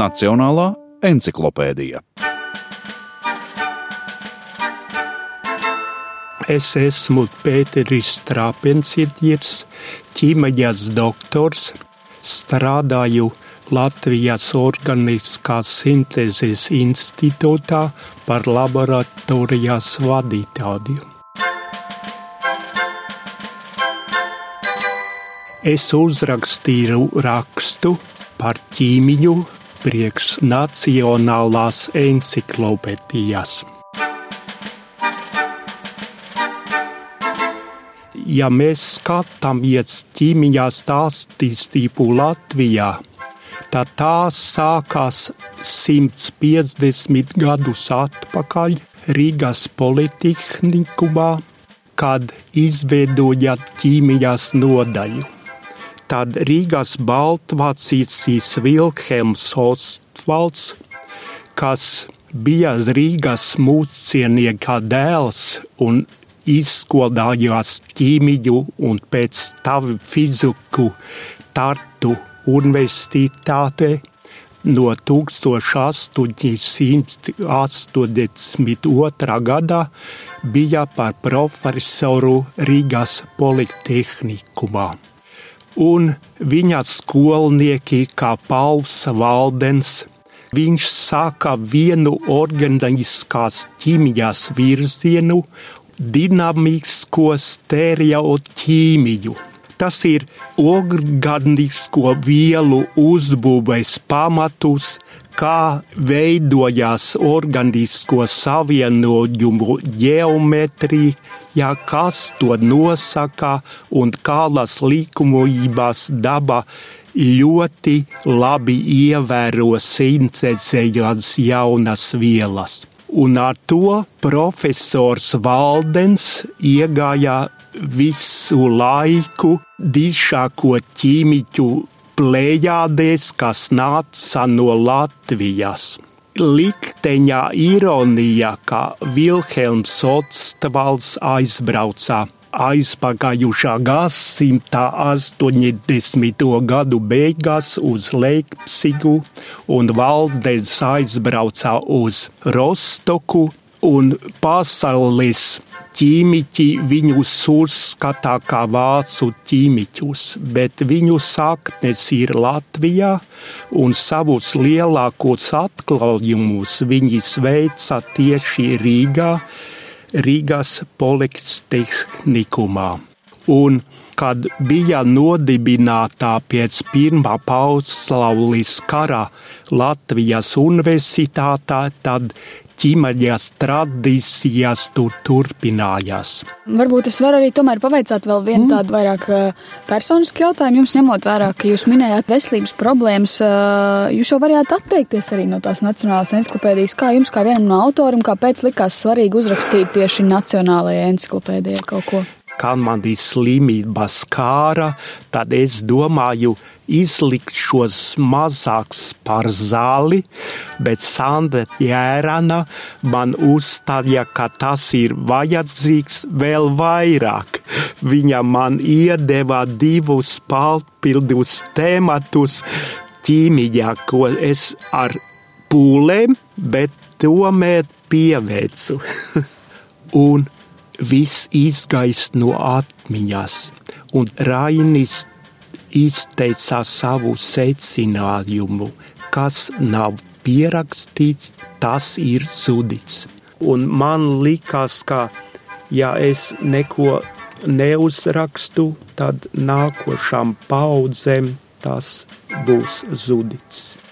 Nacionālā encyklopēdija. Es esmu Pēteris Strāpensītis, ķīmijas doktors, strādāju Latvijas Organiskās sintēzes institūtā par laboratorijas vadītāju. Es uzrakstīju rakstu par ķīmiju priekš Nacionālās encyklopēdijas. Ja mēs skatāmies ķīmijas attīstību Latvijā, tad tās sākās 150 gadus atpakaļ Rīgas politehnikumā, kad izveidoja ķīmijas nodaļu. Tad Rīgas Baltvācīs Vilhelms Ostvalds, kas bija Rīgas mūcienieka dēls un izskolājās ķīmiju un pēc tam fiziku Tartu universitātē no 1882. gada bija par profesoru Rīgas politehnikumā. Un viņa skolnieki kā Pauls Valdens, viņš sāka vienu organiskās ķīmijas virzienu, dinamisko stereoķīmiju Tas ir organisko vielu uzbūves pamatus, kā veidojās organisko savienojumu ģeometrija, ja kas to nosaka un kādas likumības daba ļoti labi ievēro sintēzējot jaunas vielas. Un ar to profesors Valdens iegāja visu laiku dišāko ķīmiķu plējādēs, kas nāca no Latvijas. Likteņa ironija, ka Vilhelms Otstvalds aizbrauca aizpagājušā gadsimta 80. gadu beigās uz Leipzigu un Valdens aizbrauca uz Rostoku un pasaules ķīmiķi viņus uzskatā kā vācu ķīmiķus, bet viņu saknes ir Latvijā, un savus lielākos atklājumus viņi veica tieši Rīgā, Rīgas politehnikumā. Un kad bija nodibināta pēc Pirmā pasaules kara Latvijas universitātā, tad ķīmaģijas tradīcijas tur turpinājās. Varbūt es varu arī tomēr pavaicāt vēl vienu mm. tādu vairāk personisku jautājumu. Jums ņemot vērā, ka jūs minējāt veselības problēmas, jūs jau varējāt atteikties arī no tās nacionālās encyklopēdijas. Kā jums, kā vienam no autoriem, kāpēc likās svarīgi uzrakstīt tieši nacionālajai encyklopēdijai kaut ko? Kad man bija slimība skāra, tad es domāju, izlikt šos mazākus par zāli, bet Sandra Jērana man uzstāja, ka tas ir vajadzīgs vēl vairāk. Viņa man iedeva divus papildus tematus ķīmijā, ko es ar pūlēm, bet tomēr pieveicu. Un viss izgaist no atmiņas, un Rainis izteica savu secinājumu, kas nav pierakstīts, tas ir sudīts. Un man likās, ka ja es neko neuzrakstu, tad nākošām paudzēm tas būs zudīts.